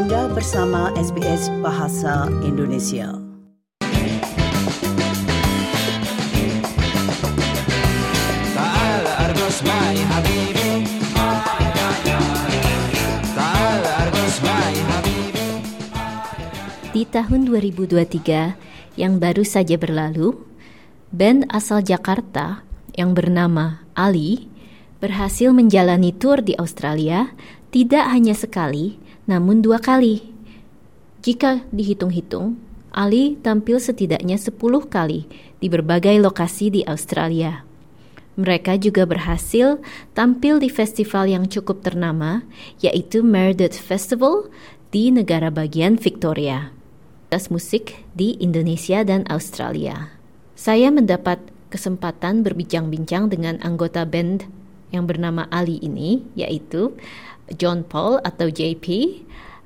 Anda bersama SBS Bahasa Indonesia. Di tahun 2023 yang baru saja berlalu, band asal Jakarta yang bernama Ali berhasil menjalani tur di Australia tidak hanya sekali, namun dua kali. Jika dihitung-hitung, Ali tampil setidaknya 10 kali di berbagai lokasi di Australia. Mereka juga berhasil tampil di festival yang cukup ternama, yaitu Meredith Festival di negara bagian Victoria. Tas musik di Indonesia dan Australia. Saya mendapat kesempatan berbincang-bincang dengan anggota band yang bernama Ali ini, yaitu John Paul atau JP,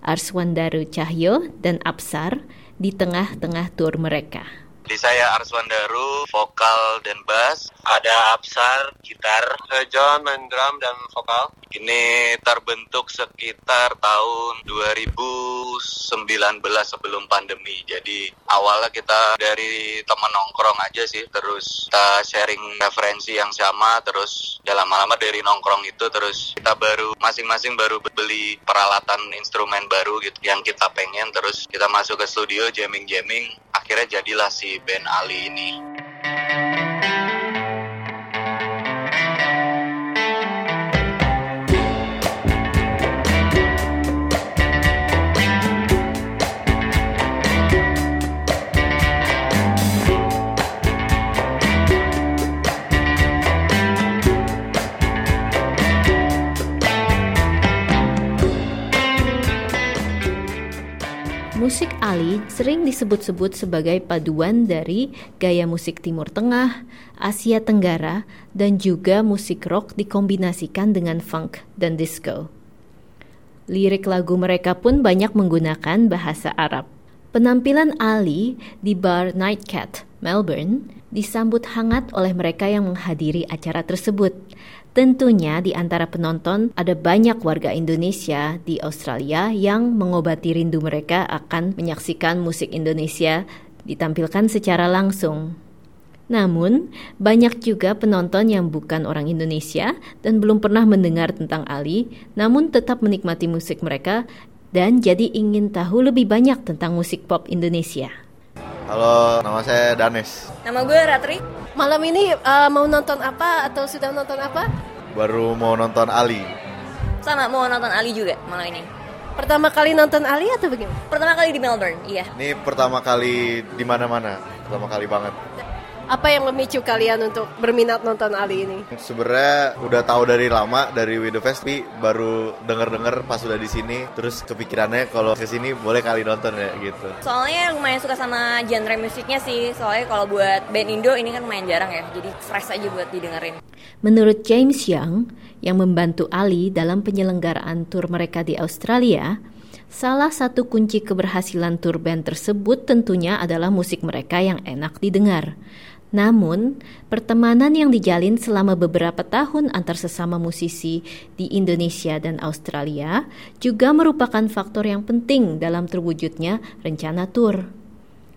Arswandaru Cahyo, dan Apsar di tengah-tengah tur mereka. Jadi saya Arswan Daru, vokal dan bass. Ada Absar, gitar. John main drum dan vokal. Ini terbentuk sekitar tahun 2019 sebelum pandemi. Jadi awalnya kita dari teman nongkrong aja sih. Terus kita sharing referensi yang sama. Terus ya lama-lama dari nongkrong itu terus kita baru masing-masing baru beli peralatan instrumen baru gitu yang kita pengen. Terus kita masuk ke studio jamming-jamming. Akhirnya jadilah si band Ali ini. Musik Ali sering disebut-sebut sebagai paduan dari gaya musik Timur Tengah, Asia Tenggara, dan juga musik rock dikombinasikan dengan funk dan disco. Lirik lagu mereka pun banyak menggunakan bahasa Arab. Penampilan Ali di bar Nightcat, Melbourne, disambut hangat oleh mereka yang menghadiri acara tersebut. Tentunya di antara penonton ada banyak warga Indonesia di Australia yang mengobati rindu mereka akan menyaksikan musik Indonesia ditampilkan secara langsung. Namun, banyak juga penonton yang bukan orang Indonesia dan belum pernah mendengar tentang Ali, namun tetap menikmati musik mereka dan jadi ingin tahu lebih banyak tentang musik pop Indonesia. Halo, nama saya Danes. Nama gue Ratri. Malam ini uh, mau nonton apa atau sudah nonton apa? Baru mau nonton Ali. Sama mau nonton Ali juga malam ini. Pertama kali nonton Ali atau bagaimana? Pertama kali di Melbourne, iya. Ini pertama kali di mana-mana. Pertama kali banget. Apa yang memicu kalian untuk berminat nonton Ali ini? Sebenarnya udah tahu dari lama dari The Fest, tapi baru denger-denger pas udah di sini. Terus kepikirannya kalau ke sini boleh kali nonton ya gitu. Soalnya lumayan suka sama genre musiknya sih. Soalnya kalau buat band Indo ini kan lumayan jarang ya. Jadi fresh aja buat didengerin. Menurut James Young, yang membantu Ali dalam penyelenggaraan tur mereka di Australia, salah satu kunci keberhasilan tur band tersebut tentunya adalah musik mereka yang enak didengar. Namun, pertemanan yang dijalin selama beberapa tahun antar sesama musisi di Indonesia dan Australia juga merupakan faktor yang penting dalam terwujudnya rencana tur.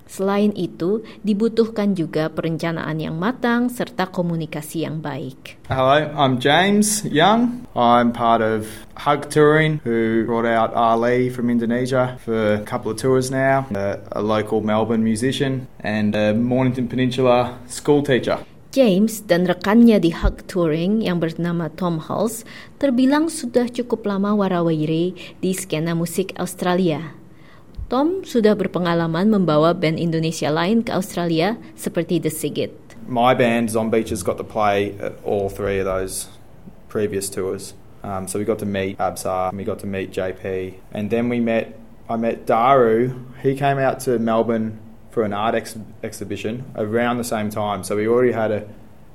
Selain itu, dibutuhkan juga perencanaan yang matang serta komunikasi yang baik. Hello, I'm James Young. I'm part of Hug Touring, who brought out Ali from Indonesia for a couple of tours now, a, a local Melbourne musician, and a Mornington Peninsula school teacher. James dan rekannya di Hug Touring yang bernama Tom Hulse terbilang sudah cukup lama warawiri di skena musik Australia. Tom sudah berpengalaman membawa band Indonesia lain ke Australia seperti The Sigit. My band, Zom Beaches, got to play at all three of those previous tours. Um, so we got to meet Absar, and we got to meet JP, and then we met. I met Daru. He came out to Melbourne for an art ex- exhibition around the same time. So we already had a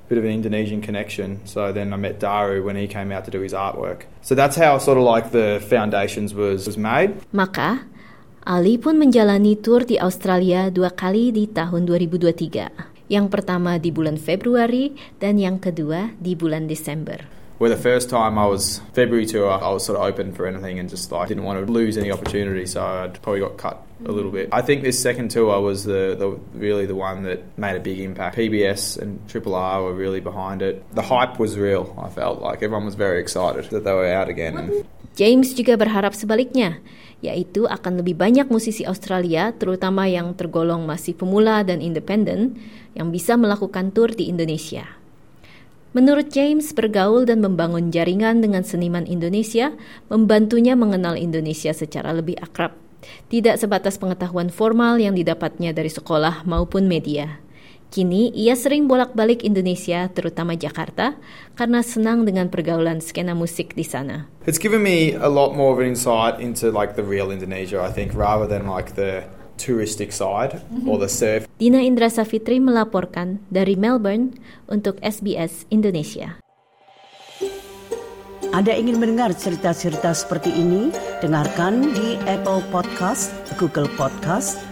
bit of an Indonesian connection. So then I met Daru when he came out to do his artwork. So that's how sort of like the foundations was was made. Maka, Ali pun menjalani tur di Australia dua kali di tahun 2023. Yang pertama di bulan Februari dan yang kedua di bulan Desember. Where the first time I was February tour, I was sort of open for anything and just like didn't want to lose any opportunity, so I probably got cut a little bit. I think this second tour was the, the really the one that made a big impact. PBS and Triple R were really behind it. The hype was real. I felt like everyone was very excited that they were out again. James juga berharap sebaliknya, yaitu akan lebih banyak musisi Australia, terutama yang tergolong masih pemula dan independen, yang bisa melakukan tur di Indonesia. Menurut James, bergaul dan membangun jaringan dengan seniman Indonesia membantunya mengenal Indonesia secara lebih akrab, tidak sebatas pengetahuan formal yang didapatnya dari sekolah maupun media. Kini ia sering bolak-balik Indonesia, terutama Jakarta, karena senang dengan pergaulan skena musik di sana. It's given me a lot more of an insight into like the real Indonesia, I think, rather than like the touristic side or the surf. Dina Indra Safitri melaporkan dari Melbourne untuk SBS Indonesia. Anda ingin mendengar cerita-cerita seperti ini? Dengarkan di Apple Podcast, Google Podcast,